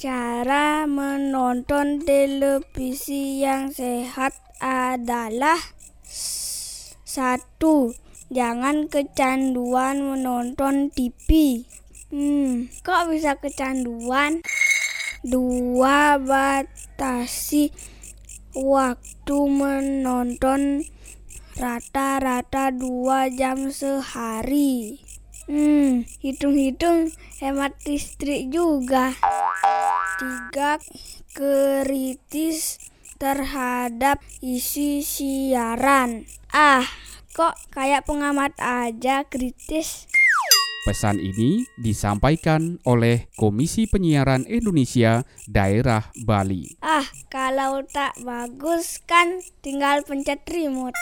Cara menonton televisi yang sehat adalah satu, jangan kecanduan menonton TV. Hmm, kok bisa kecanduan? Dua, batasi waktu menonton rata-rata dua jam sehari. Hmm, hitung-hitung hemat listrik juga. Tiga, kritis terhadap isi siaran. Ah, kok kayak pengamat aja kritis. Pesan ini disampaikan oleh Komisi Penyiaran Indonesia Daerah Bali. Ah, kalau tak bagus kan tinggal pencet remote.